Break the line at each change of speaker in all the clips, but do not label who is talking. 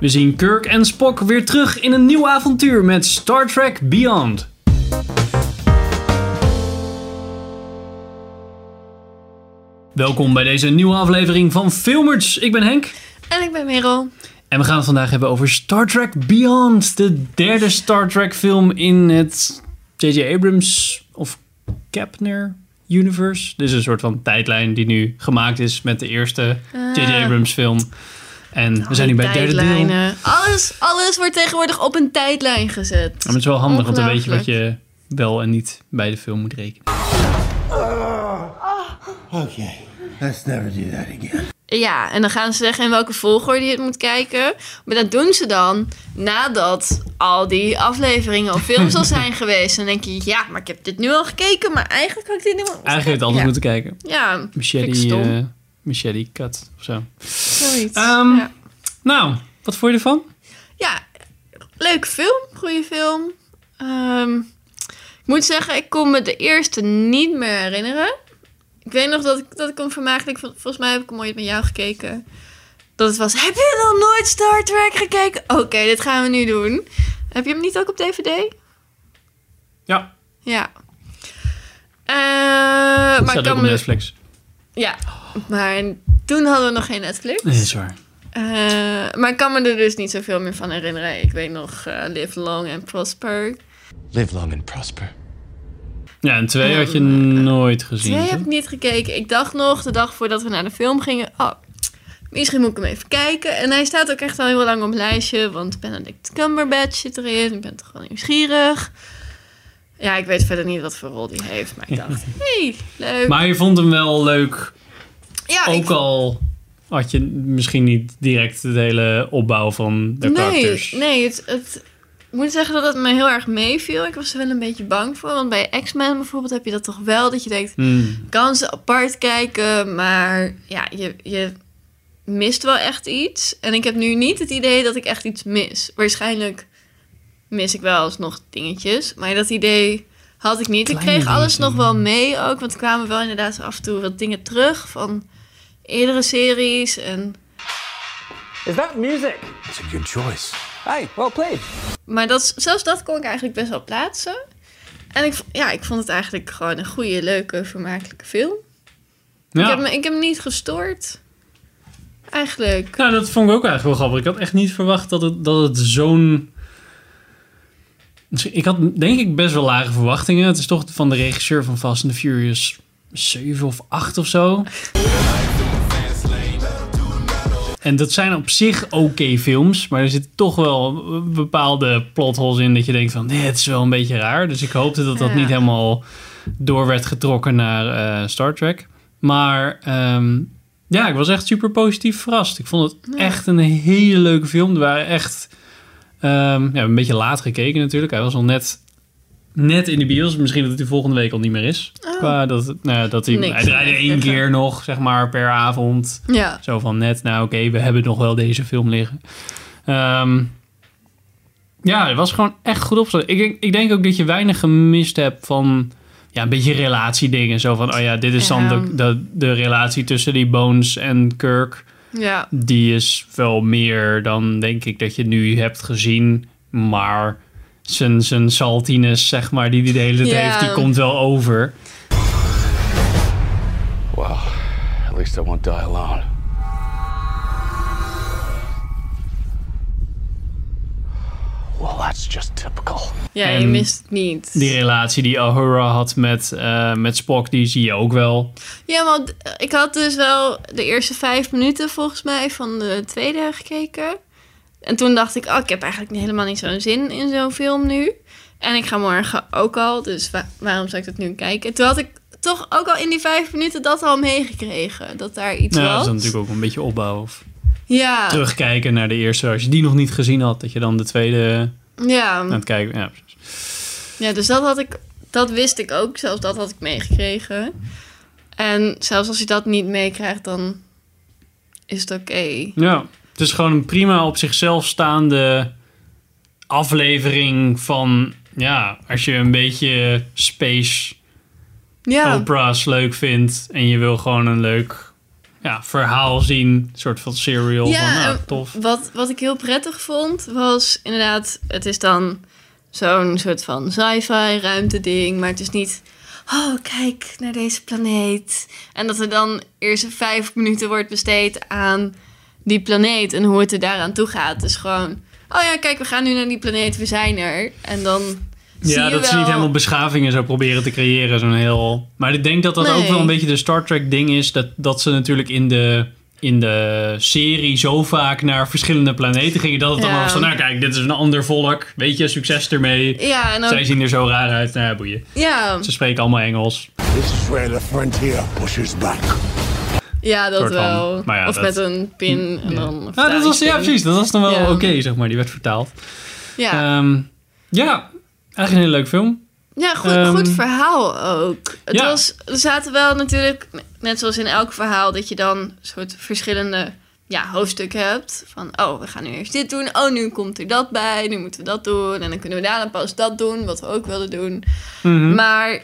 We zien Kirk en Spock weer terug in een nieuw avontuur met Star Trek Beyond. Welkom bij deze nieuwe aflevering van Filmers. Ik ben Henk.
En ik ben Merel.
En we gaan het vandaag hebben over Star Trek Beyond. De derde Star Trek film in het J.J. Abrams of Kepner universe. Dit is een soort van tijdlijn die nu gemaakt is met de eerste J.J.
Ah.
Abrams film. En we zijn nu bij het derde deel.
Alles, alles wordt tegenwoordig op een tijdlijn gezet.
Maar het is wel handig, want dan weet je wat je wel en niet bij de film moet rekenen.
Okay, let's never do that again.
Ja, en dan gaan ze zeggen in welke volgorde je het moet kijken. Maar dat doen ze dan nadat al die afleveringen of films al zijn geweest. En dan denk je, ja, maar ik heb dit nu al gekeken, maar eigenlijk had ik dit nu al
Eigenlijk had je het anders
ja.
moeten kijken.
Ja, ik
Machete, cut of zo.
Zoiets.
Ehm,
ja.
Nou, wat vond je ervan?
ja, leuke film, goede film. Ehm, ik moet zeggen, ik kon me de eerste niet meer herinneren. Ik weet nog dat ik, dat ik hem vond. Volgens mij heb ik hem ooit met jou gekeken. Dat het was, heb je nog nooit Star Trek gekeken? Oké, dit gaan we nu doen. Heb je hem niet ook op DVD?
Ja,
Ja.
Het
maar ik kan
op
me...
Netflix.
Ja, maar toen hadden we nog geen Netflix.
Nee, is waar.
Eh, maar ik kan me er dus niet zoveel meer van herinneren. Ik weet nog eh, Live Long and Prosper.
Live long and prosper.
Ja, en twee had je
Ehm,
nooit gezien.
Twee
toch?
heb ik niet gekeken. Ik dacht nog, de dag voordat we naar de film gingen... Oh, misschien moet ik hem even kijken. En hij staat ook echt al heel lang op mijn lijstje. Want Benedict Cumberbatch zit erin. Ik ben toch wel nieuwsgierig. Ja, ik weet verder niet wat voor rol die heeft. Maar ik dacht, hey, leuk.
Maar je vond hem wel leuk,
ja, ik
ook al had je misschien niet direct de hele opbouw van de
nee,
karakters.
nee het, het, ik moet zeggen dat het me heel erg meeviel. Ik was er wel een beetje bang voor. Want bij X-Men bijvoorbeeld heb je dat toch wel. Dat je denkt,
Hmm.
kan ze apart kijken. Maar ja, je, je mist wel echt iets. En ik heb nu niet het idee dat ik echt iets mis. Waarschijnlijk mis ik wel alsnog dingetjes. Maar dat idee had ik niet. ik kreeg alles nog wel mee ook. Want er kwamen wel inderdaad zo af en toe wat dingen terug van eerdere series. En
Is that music?
It's a good choice.
Hey, well played.
Maar dat, zelfs dat kon ik eigenlijk best wel plaatsen. En ik, ja, ik vond het eigenlijk gewoon een goede, leuke, vermakelijke film. Ik, heb me, ik heb me niet gestoord. Eigenlijk.
Nou, dat vond ik ook eigenlijk wel grappig. Ik had echt niet verwacht dat het, dat het zo'n... Ik had denk ik best wel lage verwachtingen. Het is toch van de regisseur van Fast and the Furious 7 of 8 of zo. En dat zijn op zich oké films, maar er zitten toch wel bepaalde plotholes in dat je denkt van, nee, het is wel een beetje raar. Dus ik hoopte dat dat
Ja.
niet helemaal door werd getrokken naar eh, Star Trek. Maar ehm, ja, ik was echt super positief verrast. Ik vond het
Ja.
echt een hele leuke film. Er waren echt ehm, ja, een beetje laat gekeken natuurlijk. Hij was al net, net in de bios. Misschien dat hij volgende week al niet meer is.
Oh.
Qua dat, het- nou, dat hij,
Niks
hij draaide één keer nog, zeg maar, per avond.
Ja.
Zo van net, nou oké, we hebben nog wel deze film liggen. Ehm, ja, het was gewoon echt goed opgezet. Ik, denk- ik denk ook dat je weinig gemist hebt van ja, een beetje relatiedingen. Zo van, oh ja, dit is dan de, de, de relatie tussen die Bones en Kirk.
Ja.
Die is wel meer dan denk ik dat je nu hebt gezien. Maar zijn, zijn saltiness, zeg maar, die hij de hele tijd
Ja.
heeft, die komt wel over.
Well, at least I won't die alone. Well, that's just typical.
Ja, je
En
mist het niet.
Die relatie die Ahura had met, eh, met Spock, die zie je ook wel.
Ja, want ik had dus wel de eerste vijf minuten volgens mij van de tweede gekeken. En toen dacht ik, oh, ik heb eigenlijk helemaal niet zo'n zin in zo'n film nu. En ik ga morgen ook al, dus wa- waarom zou ik dat nu kijken? Toen had ik toch ook al in die vijf minuten dat al meegekregen. Dat daar iets
Nou, dat
was.
is natuurlijk ook een beetje opbouw. Of
Ja,
terugkijken naar de eerste. Als je die nog niet gezien had, dat je dan de tweede
ja.
aan het kijken... Ja, precies.
ja, dus dat had ik, dat wist ik ook. Zelfs dat had ik meegekregen. En zelfs als je dat niet meekrijgt, dan is het oké.
ja, het is gewoon een prima op zichzelf staande aflevering van... Ja, als je een beetje space
Ja.
opera's leuk vindt en je wil gewoon een leuk ja, verhaal zien. Een soort van serial.
Ja,
van, nou,
en
tof.
Wat, wat ik heel prettig vond, was inderdaad... Het is dan zo'n soort van sci-fi ruimteding, maar het is niet... Oh, kijk naar deze planeet. En dat er dan eerst vijf minuten wordt besteed aan die planeet en hoe het er daaraan toe gaat. Dus gewoon, oh ja, kijk, we gaan nu naar die planeet, we zijn er. En dan
Ja, dat ze niet helemaal beschavingen zo proberen te creëren. Zo'n heel... Maar ik denk dat dat ook wel een beetje de Star Trek ding is. Dat, dat ze natuurlijk in de, in de serie zo vaak naar verschillende planeten gingen. Dat het dan was van, nou kijk, dit is een ander volk. Weet je, succes ermee.
Ja, en ook,
Zij zien er zo raar uit. Nou ja, boeien.
ja,
Ze spreken allemaal Engels.
This is where the frontier pushes back.
ja, dat wel.
Ja,
of
dat-
met een pin en dan... een
Ah, dat was, ja, precies. Dat was dan wel
Ja.
oké, zeg maar. Die werd vertaald.
Ja,
Ehm, ja, eigenlijk een hele leuk film.
ja goed,
ehm,
goed verhaal ook. Het
ja.
was, er zaten wel natuurlijk, net zoals in elk verhaal, dat je dan soort verschillende ja, hoofdstukken hebt. Van, oh, we gaan nu eerst dit doen. Oh, nu komt er dat bij. Nu moeten we dat doen. En dan kunnen we daarna pas dat doen, wat we ook wilden doen.
Mhm.
Maar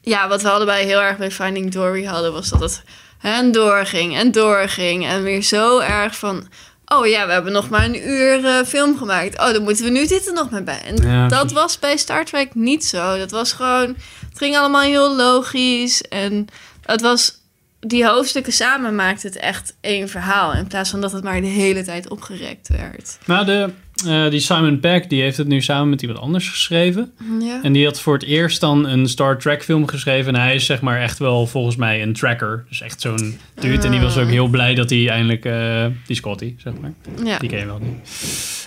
ja, wat we allebei heel erg bij Finding Dory hadden, was dat het en doorging en doorging. En weer zo erg van, oh ja, we hebben nog maar een uur eh, film gemaakt. Oh, dan moeten we nu dit er nog maar bij. En
Ja,
dat
precies.
was bij Star Trek niet zo. Dat was gewoon, het ging allemaal heel logisch. En het was, die hoofdstukken samen maakten het echt één verhaal. In plaats van dat het maar de hele tijd opgerekt werd.
Maar de, eh, die Simon Peck, die heeft het nu samen met iemand anders geschreven.
Ja.
En die had voor het eerst dan een Star Trek film geschreven. En hij is zeg maar echt wel volgens mij een tracker. Dus echt zo'n dude. En die was ook heel blij dat hij eindelijk... eh, die Scotty, zeg maar.
ja.
Die ken je wel niet.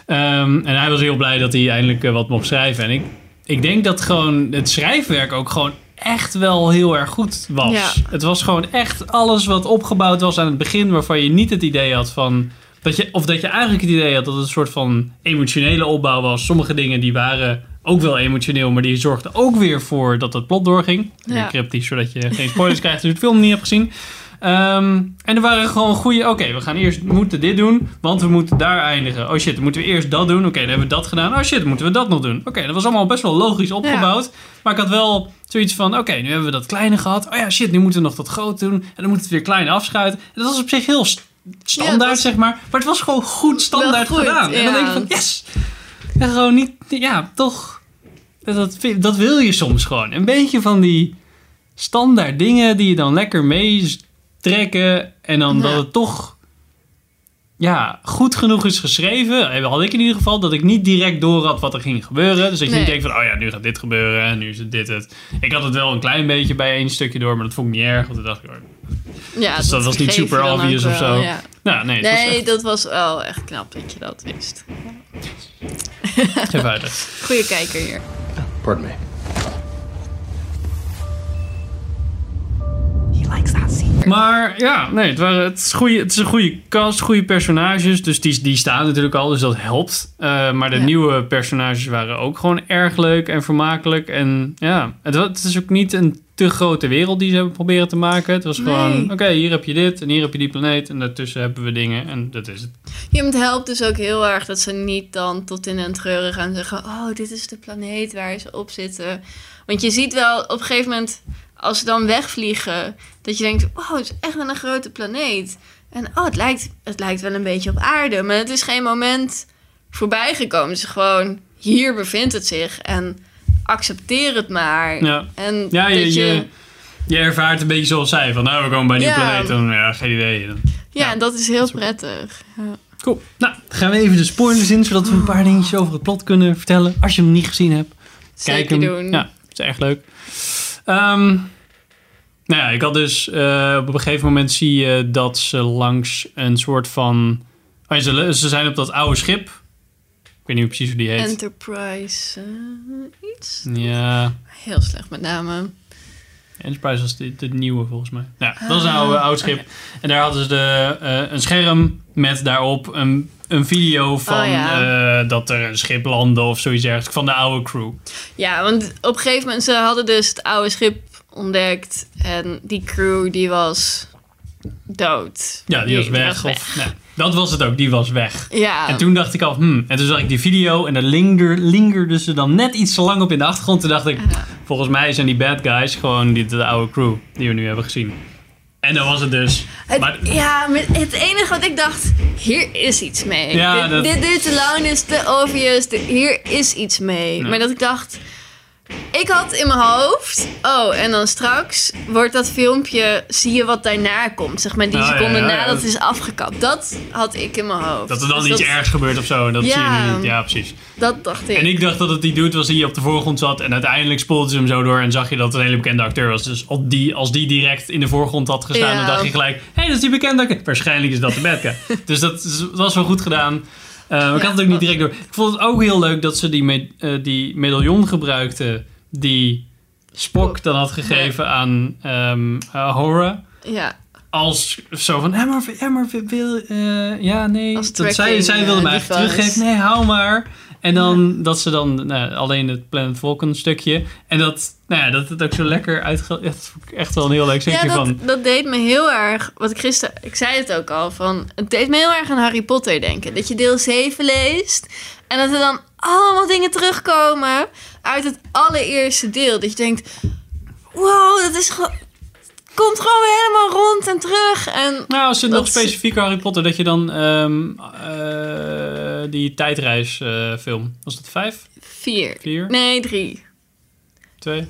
Ehm, en hij was heel blij dat hij eindelijk eh, wat mocht schrijven. En ik, ik denk dat gewoon het schrijfwerk ook gewoon echt wel heel erg goed was.
Ja.
Het was gewoon echt alles wat opgebouwd was aan het begin... waarvan je niet het idee had van... Dat je, of dat je eigenlijk het idee had dat het een soort van emotionele opbouw was. Sommige dingen die waren ook wel emotioneel... maar die zorgden ook weer voor dat het plot doorging.
Ja.
Cryptisch, zodat je geen spoilers krijgt als je de film niet hebt gezien. Ehm, en er waren gewoon goede... Oké, we gaan eerst we moeten dit doen, want we moeten daar eindigen. Oh shit, dan moeten we eerst dat doen. Oké, dan hebben we dat gedaan. Oh shit, dan moeten we dat nog doen. Oké, dat was allemaal best wel logisch opgebouwd. Maar ik had wel zoiets van... Oké, nu hebben we dat kleine gehad. Oh ja, shit, nu moeten we nog dat groot doen. En dan moeten we het weer klein afschuiten. En dat was op zich heel standaard,
Ja, het was-
zeg maar. Maar het was gewoon goed standaard
goed,
gedaan. En dan denk ik van, yes! En gewoon niet... Ja, toch... Dat, dat, wil je soms gewoon. Een beetje van die standaard dingen die je dan lekker meetrekken. En dan
Ja.
dat het toch ja, goed genoeg is geschreven. Eh, Had ik in ieder geval dat ik niet direct door had wat er ging gebeuren. Dus dat je
Nee.
niet denkt van, oh ja, nu gaat dit gebeuren en nu is het dit het. Ik had het wel een klein beetje bij één stukje door, maar dat vond ik niet erg. Want toen dacht ik, oh,
Ja,
Dus dat was niet super obvious of
wel,
zo.
Ja.
nou nee, het was
Nee,
echt
dat was wel echt knap dat je dat wist.
uit.
Goeie kijker hier.
Pardon me.
Maar ja, nee, het, waren, het, is, goeie, het is een goede cast, goede personages. Dus die, die staan natuurlijk al, dus dat helpt. Eh, maar de
Ja.
nieuwe personages waren ook gewoon erg leuk en vermakelijk. En ja, het, het is ook niet een te grote wereld die ze hebben proberen te maken. Het was gewoon, oké, hier heb je dit en hier heb je die planeet. En daartussen hebben we dingen en dat is het.
Ja, het helpt dus ook heel erg dat ze niet dan tot in een treuren gaan zeggen... oh, dit is de planeet waar ze op zitten. Want je ziet wel op een gegeven moment, als ze dan wegvliegen... dat je denkt, oh, het is echt wel een grote planeet. En oh, het lijkt, het lijkt wel een beetje op aarde. Maar het is geen moment voorbij gekomen. Het is gewoon, hier bevindt het zich. En accepteer het maar.
Ja.
En
Ja, je,
dat
je, je ervaart een beetje zoals zij. Van nou, we komen bij een nieuwe
Ja.
planeet. Dan, ja, geen idee. Dan-
ja,
ja,
dat is heel
dat is ook-
prettig. Ja.
Cool. Nou, gaan we even de spoilers in, zodat we een paar dingetjes over het plot kunnen vertellen. Als je hem niet gezien hebt. Kijk
Zeker
hem.
doen.
Ja, het is erg leuk. Ehm, nou ja, ik had dus... eh, op een gegeven moment zie je dat ze langs een soort van... Oh, ze, ze zijn op dat oude schip. Ik weet niet precies hoe die heet.
Enterprise eh, iets?
Ja,
Heel slecht met name.
Enterprise was de nieuwe volgens mij. Ja, dat is een
Ah,
oude oud schip. En daar hadden ze de, eh, een scherm met daarop een, een video van
Oh, ja.
eh, dat er een schip landde of zoiets ergens. Van de oude crew.
Ja, want op een gegeven moment, ze hadden dus het oude schip ontdekt. En die crew, die was dood.
Ja, die, was weg. Of, nee, dat was het ook, die was weg.
Ja,
En toen dacht ik al, hmm. En toen zag ik die video en daar linger, lingerde ze dan net iets te lang op in de achtergrond. Toen dacht ik. Volgens mij zijn die bad guys gewoon die, de oude crew die we nu hebben gezien. En dat was het dus.
Het,
maar,
ja, met het enige wat ik dacht, hier is iets mee.
Ja,
dit,
dat-
dit duurt te lang, is te obvious, dit- hier is iets mee. Maar dat ik dacht, ik had in mijn hoofd, oh, en dan straks wordt dat filmpje, zie je wat daarna komt. Zeg maar die
ja,
seconde
ja, ja.
nadat het is afgekapt. Dat had ik in mijn hoofd.
dat er dan
Dus
iets
dat,
ergs gebeurt of zo. Dat zie je
Ja.
nu niet. Ja, precies.
Dat dacht ik.
En ik dacht dat het die dude was die op de voorgrond zat. En uiteindelijk spoelde ze hem zo door. En zag je dat het een hele bekende acteur was. Dus als die, als die direct in de voorgrond had gestaan,
Ja.
dan dacht je gelijk: hé, hey, dat is die bekende acteur. Waarschijnlijk is dat de bad guy. dus dat is- dat was wel goed gedaan. Maar ik had het ook niet direct door. Ik vond het ook heel leuk dat ze die, me- eh, die medaillon gebruikten. Die Spock dan had gegeven aan Hora.
Ja,
Als zo van, ja maar, ja, maar wil, eh, ja nee.
Als
Dat zij,
tracking,
zij wilde me eigenlijk teruggeven. Nee, hou maar. En dan dat ze dan nou, alleen het Planet Vulcan stukje. En dat, nou ja, dat het ook zo lekker uitge... Echt, echt wel een heel leuk stukje
ja dat,
van...
dat deed me heel erg, wat ik gisteren, ik zei het ook al, van, het deed me heel erg aan Harry Potter denken. Dat je deel 7 leest en dat er dan allemaal dingen terugkomen uit het allereerste deel. Dat je denkt, wow, dat is gewoon, komt gewoon weer helemaal rond en terug. En
Nou, als het
Dat
nog specifiek Harry Potter, dat je dan ehm, eh, die tijdreisfilm, was dat vijf?
vier.
Vier?
Nee, drie.
Twee?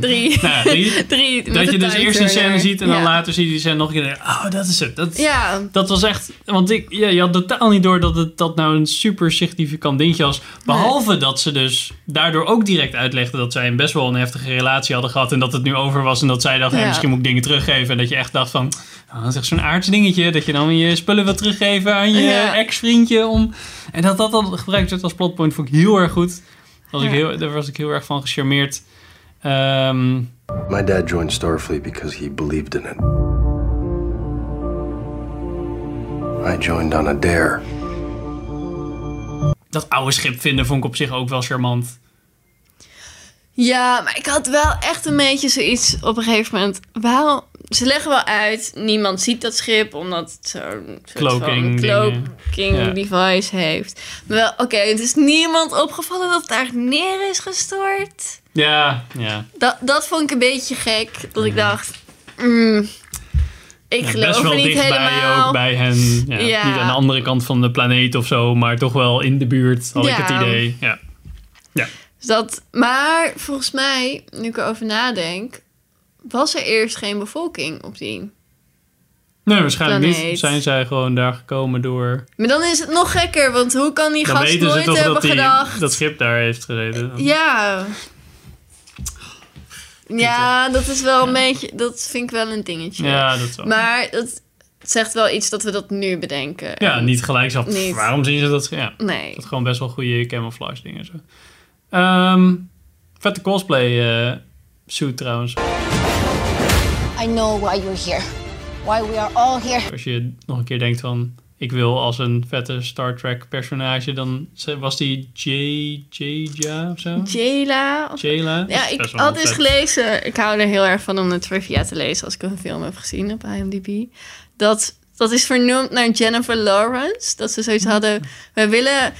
Drie.
Nou drie.
drie.
Dat je dus eerst een scène ziet en dan later zie je die scène nog een keer. Oh, dat is het. Dat,
Ja,
Dat was echt, want ik, ja, je had totaal niet door dat het dat nou een super significant dingetje was. Behalve dat ze dus daardoor ook direct uitlegden dat zij een best wel een heftige relatie hadden gehad. En dat het nu over was. En dat zij dacht, hey, misschien moet ik dingen teruggeven. En dat je echt dacht van, oh, dat is echt zo'n aards dingetje. Dat je dan je spullen wil teruggeven aan je ex-vriendje. Om... En dat dat dan gebruikt werd als plotpoint vond ik heel erg goed. Was ik heel, daar was ik heel erg van gecharmeerd. Ehm,
My dad joined Starfleet because he believed in it. I joined on a dare.
dat oude schip vinden vond ik op zich ook wel charmant.
Ja, maar ik had wel echt een beetje zoiets op een gegeven moment. Waarom? Ze leggen wel uit, niemand ziet dat schip omdat het zo'n
Cloaking
van
dingen.
cloaking
Ja.
device heeft. Maar wel, oké, het is niemand opgevallen dat het daar neer is gestort.
Ja, ja.
Dat, dat vond ik een beetje gek. Dat ik dacht, mm, ik geloof
best wel
er niet helemaal.
ook bij hen. Ja,
Ja.
Niet aan de andere kant van de planeet of zo, maar toch wel in de buurt, had ik
Ja.
het idee. Ja.
Dus dat, maar volgens mij, nu ik erover nadenk, was er eerst geen bevolking op die.
Nee, waarschijnlijk niet. Zijn zij gewoon daar gekomen door...
Maar dan is het nog gekker, want hoe kan die
Dan
gast nooit hebben
dat die,
gedacht...
dat schip daar heeft gezeten.
Ja. Ja, dat is wel een beetje... Dat vind ik wel een dingetje.
Ja, dat wel.
Maar dat zegt wel iets dat we dat nu bedenken.
ja,
En-
niet gelijk zo.
Niet.
Waarom zien ze dat? Ja,
Nee.
dat gewoon best wel goede camouflage dingen. Zo. Ehm, vette cosplay eh, suit trouwens.
I know why you're here. Why we are all here.
Als je nog een keer denkt van... Ik wil als een vette Star Trek personage, dan was die J. J. of zo?
Jayla.
Jayla?
Ja, ik had eens
vet.
gelezen. Ik hou er heel erg van om de trivia te lezen als ik een film heb gezien op IMDb. Dat, dat is vernoemd naar Jennifer Lawrence. Dat ze zoiets hadden. We willen.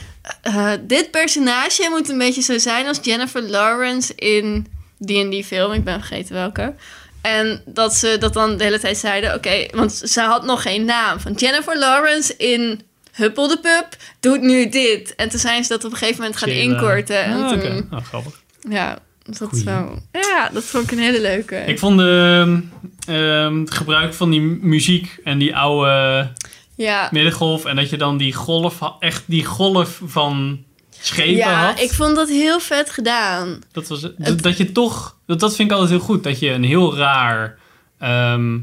eh, dit personage moet een beetje zo zijn als Jennifer Lawrence in die en die film. Ik ben vergeten welke. En dat ze dat dan de hele tijd zeiden: oké, want ze had nog geen naam. Van Jennifer Lawrence in Huppel de Pup doet nu dit. En toen zijn ze dat op een gegeven moment gaan inkorten. En
Ah,
toen.
Nou, grappig.
ja, dat zo. Ja, dat vond ik een hele leuke.
Ik vond de, ehm, het gebruik van die muziek en die oude
ja,
middengolf... en dat je dan die golf, echt die golf van schepen
ja
had.
ik vond dat heel vet gedaan.
Dat, was, dat, dat je toch... Dat, dat vind ik altijd heel goed. Dat je een heel raar... ehm,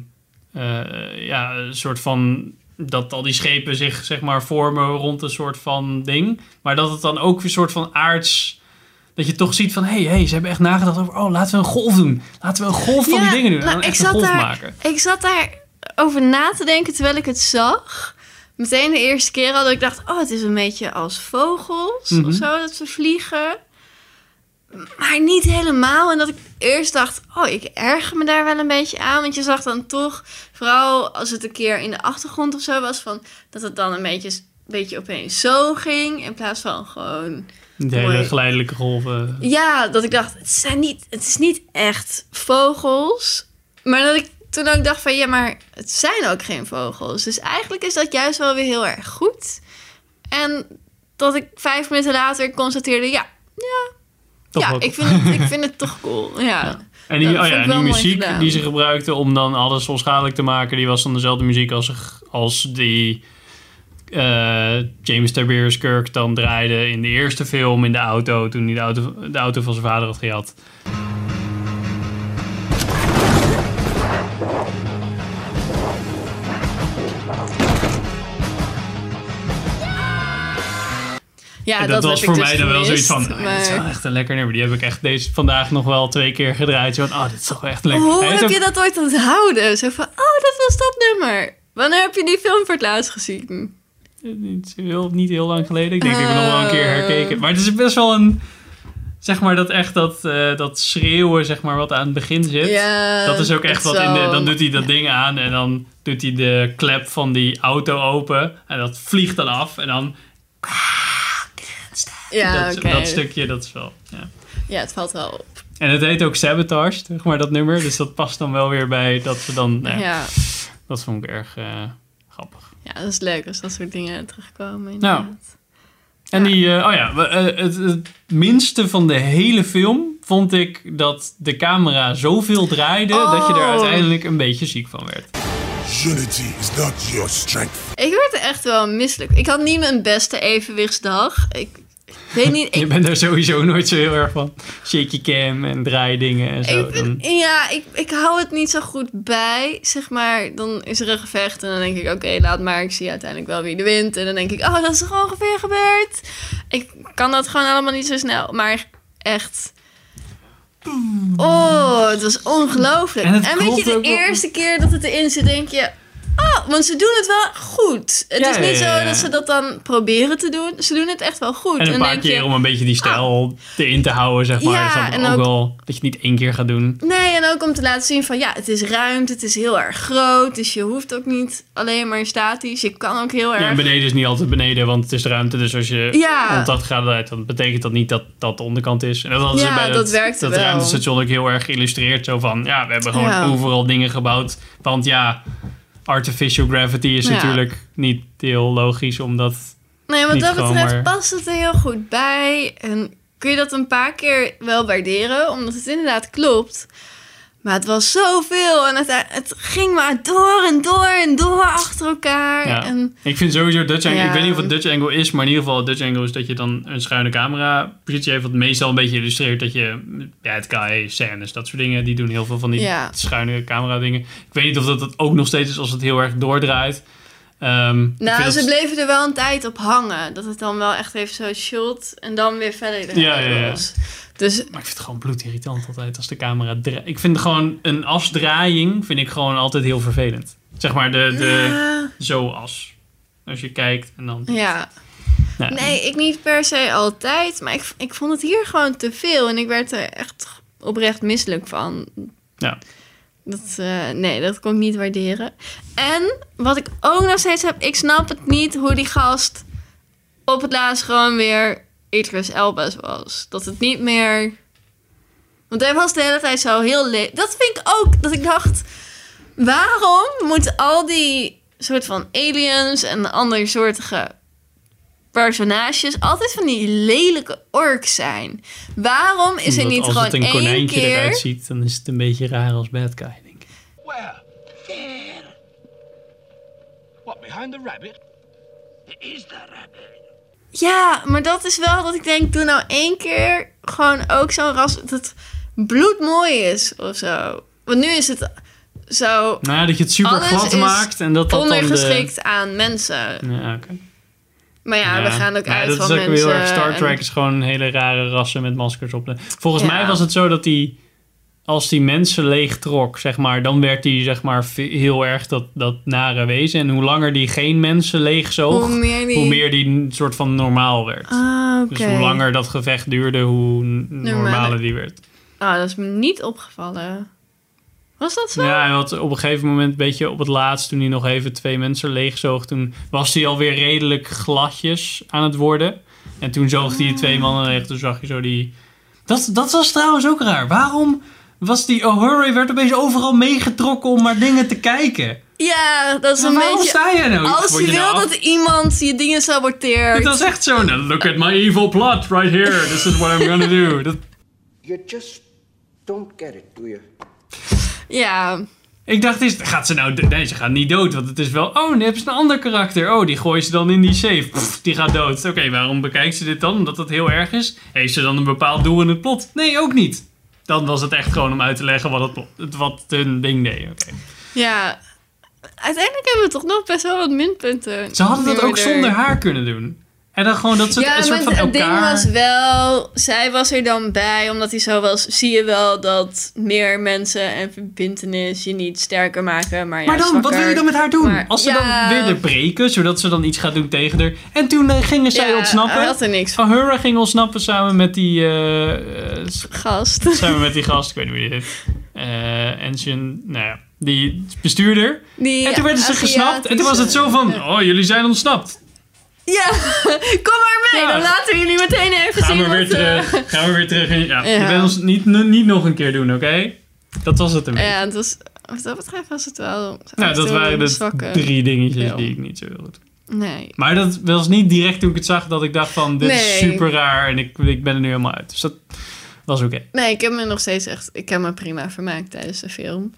eh, ja, een soort van... Dat al die schepen zich zeg maar vormen rond een soort van ding. Maar dat het dan ook een soort van aards... Dat je toch ziet van... Hé, hey, hey, ze hebben echt nagedacht over... Oh, laten we een golf doen. Laten we een golf van die dingen doen.
nou,
en dan
ik, zat
golf
daar,
maken.
ik zat daar over na te denken terwijl ik het zag. Meteen de eerste keer al dat ik dacht... Oh, het is een beetje als vogels
Mhm.
of zo, dat ze vliegen. Maar niet helemaal. En dat ik eerst dacht... Oh, ik erger me daar wel een beetje aan. Want je zag dan toch... Vooral als het een keer in de achtergrond of zo was... Van, dat het dan een beetje, beetje opeens zo ging. In plaats van gewoon...
De hele geleidelijke golven.
Ja, dat ik dacht, het, zijn niet, het is niet echt vogels. Maar dat ik toen ook dacht van ja, maar het zijn ook geen vogels. Dus eigenlijk is dat juist wel weer heel erg goed. En dat ik vijf minuten later constateerde, ja, ja,
Toch
ja ik, vind het, ik vind het toch cool. Ja.
En die, oh ja, en die muziek die ze gebruikten om dan alles onschadelijk te maken, die was dan dezelfde muziek als, als die eh, James Tiberius Kirk dan draaide in de eerste film in de auto, toen hij de auto, de auto van zijn vader had gehad.
Ja,
En
dat,
dat, was voor
dus
mij dan wel zoiets van, "Ah, dit is wel echt een lekker nummer. Die heb ik echt deze vandaag nog wel twee keer gedraaid. Zo van, oh, dit is toch echt lekker.
Hoe heb je dat ooit onthouden? Zo van, oh, dat was dat nummer. Wanneer heb je die film voor het laatst gezien?
Niet heel, niet heel lang geleden. Ik denk dat ik hem nog wel een keer
Oh.
herkeken. Maar het is best wel een... Zeg maar dat echt dat, eh, dat schreeuwen, zeg maar, wat aan het begin zit.
Ja,
dat is ook echt wat in de... Dan doet hij dat ding aan en dan doet hij de klep van die auto open. En dat vliegt dan af. En dan
Ja,
dat,
oké.
dat stukje, dat is wel... Ja.
Ja, het valt wel op.
En het heet ook Sabotage, zeg maar, dat nummer. Dus dat past dan wel weer bij dat ze dan... nou
Ja.
Dat vond ik erg eh, grappig.
ja, dat is leuk als dat soort dingen terugkomen.
Nou,
inderdaad.
En die, eh, oh ja, we- eh, het, het minste van de hele film vond ik dat de camera zoveel draaide dat je er
Oh.
uiteindelijk een beetje ziek van werd.
Unity is not your strength.
Ik werd er echt wel misselijk. Ik had niet mijn beste evenwichtsdag. Ik, ik weet niet...
Je bent daar sowieso nooit zo heel erg van. Shaky cam en draaidingen en zo.
ik
Dan,
vind- ja, ik, ik hou het niet zo goed bij. Zeg maar, dan is er een gevecht en dan denk ik, oké, laat maar. Ik zie uiteindelijk wel wie de wint. En dan denk ik, oh, dat is toch ongeveer gebeurd? Ik kan dat gewoon allemaal niet zo snel. Maar echt... Oh, het was ongelooflijk.
En
En, weet je, de eerste keer dat het erin zit, denk je... Want ze doen het wel goed. Het
Ja,
is niet
ja, ja,
zo
ja.
dat ze dat dan proberen te doen. Ze doen het echt wel goed.
en een paar
je,
keer om een beetje die stijl erin te houden, zeg maar.
Ja,
is dat
en
ook,
ook-
wel dat je het niet één keer gaat doen.
Nee, en ook om te laten zien van ja, het is ruimte, het is heel erg groot. Dus je hoeft ook niet alleen maar statisch. Je kan ook heel
Ja,
erg.
en beneden is niet altijd beneden, want het is ruimte. Dus als je
Ja.
180 graden draait, dan betekent dat niet dat dat de onderkant is. En dat hadden ze
Ja,
bij
dat
dat,
werkte
dat
wel.
ruimtestation ook heel erg geïllustreerd. Zo van, ja, we hebben gewoon
Ja.
overal dingen gebouwd. Want ja, artificial gravity is
Ja.
natuurlijk niet heel logisch, omdat...
nee, wat dat betreft
maar-
past het er heel goed bij. En kun je dat een paar keer wel waarderen, omdat het inderdaad klopt. Maar het was zoveel en het, het ging maar door en door en door achter elkaar.
Ja.
En
Ik vind sowieso Dutch angle,
Ja.
ik weet niet of het Dutch angle is, maar in ieder geval Dutch angle is dat je dan een schuine camera positie heeft, wat meestal een beetje illustreert dat je bad guy scènes, dat soort dingen, die doen heel veel van die
Ja.
schuine camera dingen. Ik weet niet of dat, dat ook nog steeds is als het heel erg doordraait. Ehm,
nou, ze
dat-
bleven er wel een tijd op hangen. Dat het dan wel echt even zo shot en dan weer verder
Ja, ja, ja.
was. Dus
Maar ik vind het gewoon bloedirritant altijd als de camera draait. Ik vind gewoon een asdraaiing vind ik gewoon altijd heel vervelend. Zeg maar de, de
Ja.
zo as. Als je kijkt en dan...
Ja.
Nou,
Nee, ik niet per se altijd. Maar ik, ik vond het hier gewoon te veel. En ik werd er echt oprecht misselijk van.
Ja.
Dat, eh, nee, dat kon ik niet waarderen. En wat ik ook nog steeds heb... Ik snap het niet hoe die gast op het laatst gewoon weer Idris Elba was. Dat het niet meer... Want hij was de hele tijd zo heel... le- Dat vind ik ook, dat ik dacht... Waarom moeten al die soort van aliens en andersoortige personages altijd van die lelijke orks zijn? Waarom is er niet
als
gewoon
het een
één
konijntje
keer...
eruit ziet, dan is het een beetje raar als bad guy, denk ik.
Where? There. What, behind the rabbit? There is the rabbit.
Ja, maar dat is wel dat ik denk, doe nou één keer gewoon ook zo'n ras dat bloedmooi is of zo. Want nu is het zo
Nou ja, dat je het super glad maakt en dat dat dan de...
ondergeschikt aan mensen.
Ja, oké.
Maar ja, we gaan ook
Ja,
uit
dat
van
is ook
mensen.
heel erg. Star Trek
en-
is gewoon hele rare rassen met maskers op. Volgens
Ja.
mij was het zo dat die... Als die mensen leeg trok, zeg maar, dan werd die zeg maar heel erg dat, dat nare wezen. En hoe langer die geen mensen leeg zoog,
Hoe meer die-
hoe meer die een soort van normaal werd.
Ah.
Dus hoe langer dat gevecht duurde, hoe normaler die werd.
Ah, dat is me niet opgevallen. Was dat zo?
Ja, hij had op een gegeven moment, een beetje op het laatst, toen hij nog even twee mensen leegzoog, toen was hij alweer redelijk gladjes aan het worden. En toen zoog hij twee mannen leeg, toen zag je zo die... Dat, dat was trouwens ook raar. Waarom, was die O'Hurray werd opeens overal meegetrokken om maar dingen te kijken.
Ja, dat is
Maar
een
waarom
beetje...
sta jij nou?
Als je wil
nou af-
dat iemand je dingen saboteert.
Het was echt zo. nou, look at my evil plot right here. This is what I'm gonna do. Dat,
You just don't get it, do you?
Ja,
ik dacht, is, gaat ze nou... Nee, ze gaat niet dood. Want het is wel... Oh, nu hebben ze een ander karakter. Oh, die gooien ze dan in die safe. Pff, die gaat dood. Oké, waarom bekijkt ze dit dan? Omdat het heel erg is? Heeft ze dan een bepaald doel in het plot? Nee, ook niet. Dan was het echt gewoon om uit te leggen wat, het, wat hun ding deed. Oké.
ja. Uiteindelijk hebben we toch nog best wel wat minpunten.
Ze hadden dat ook
er-
zonder haar kunnen doen. En dan gewoon dat ze
Ja,
een soort
maar
van
het
elkaar...
ding was wel... Zij was er dan bij, omdat hij zo was... Zie je wel dat meer mensen en verbindenis je niet sterker maken, maar ja,
Maar dan, wat wil je dan met haar doen?
Maar-
Als ze
ja.
dan weer er breken, zodat ze dan iets gaat doen tegen haar. En toen eh, gingen zij
Ja,
ontsnappen.
hij had er niks van.
Hura ging ontsnappen samen met die... eh, eh,
Gast.
samen met die gast, ik weet niet hoe die heet. Eh Engine, nou ja, die bestuurder.
Die
en toen werden ze gesnapt. En toen was het zo van, oh, jullie zijn ontsnapt.
Ja, kom maar mee.
Ja.
Dan laten jullie meteen even
Gaan
zien
we weer
eh,
terug. Gaan we weer terug. in- Ja,
Ja.
je bent ons niet, niet nog een keer doen, oké? Dat was het beetje.
Ja, het was, wat dat betreft was het wel...
nou, dat waren de
zwakke
drie dingetjes die ik niet zo goed
Nee.
Maar dat was niet direct toen ik het zag dat ik dacht van dit is super raar en ik, ik ben er nu helemaal uit. Dus dat was oké.
Nee, ik heb me nog steeds echt... Ik heb me prima vermaakt tijdens de film.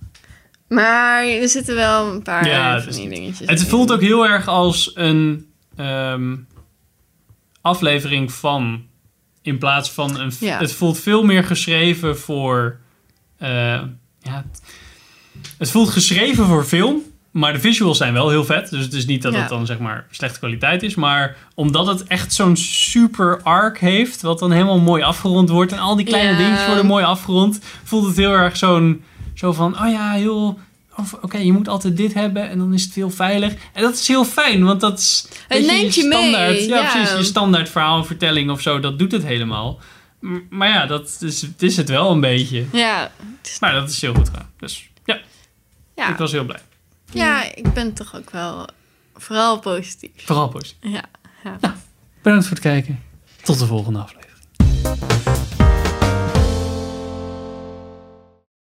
Maar er zitten wel een paar
Ja, het
van die dingetjes
Het
in.
voelt ook heel erg als een ehm, aflevering van in plaats van een.
Ja.
Het voelt veel meer geschreven voor. eh, ja, het, het voelt geschreven voor film. Maar de visuals zijn wel heel vet. Dus het is niet dat
Ja.
het dan zeg maar slechte kwaliteit is. Maar omdat het echt zo'n super arc heeft. Wat dan helemaal mooi afgerond wordt. En al die kleine
Ja.
dingetjes worden mooi afgerond. Voelt het heel erg zo'n. Zo van, oh ja, heel... Oké, je moet altijd dit hebben en dan is het heel veilig. En dat is heel fijn, want dat is...
neemt je mee,
standaard, Ja,
ja.
precies. Je standaard verhaalvertelling of zo, dat doet het helemaal. Maar ja, dat is, het is het wel een beetje.
Ja, het
Maar dat is heel goed gedaan. Dus ja,
ja.
ik was heel blij.
ja, ik ben toch ook wel vooral positief.
Vooral positief.
Ja, ja.
Bedankt voor het kijken. Tot de volgende aflevering.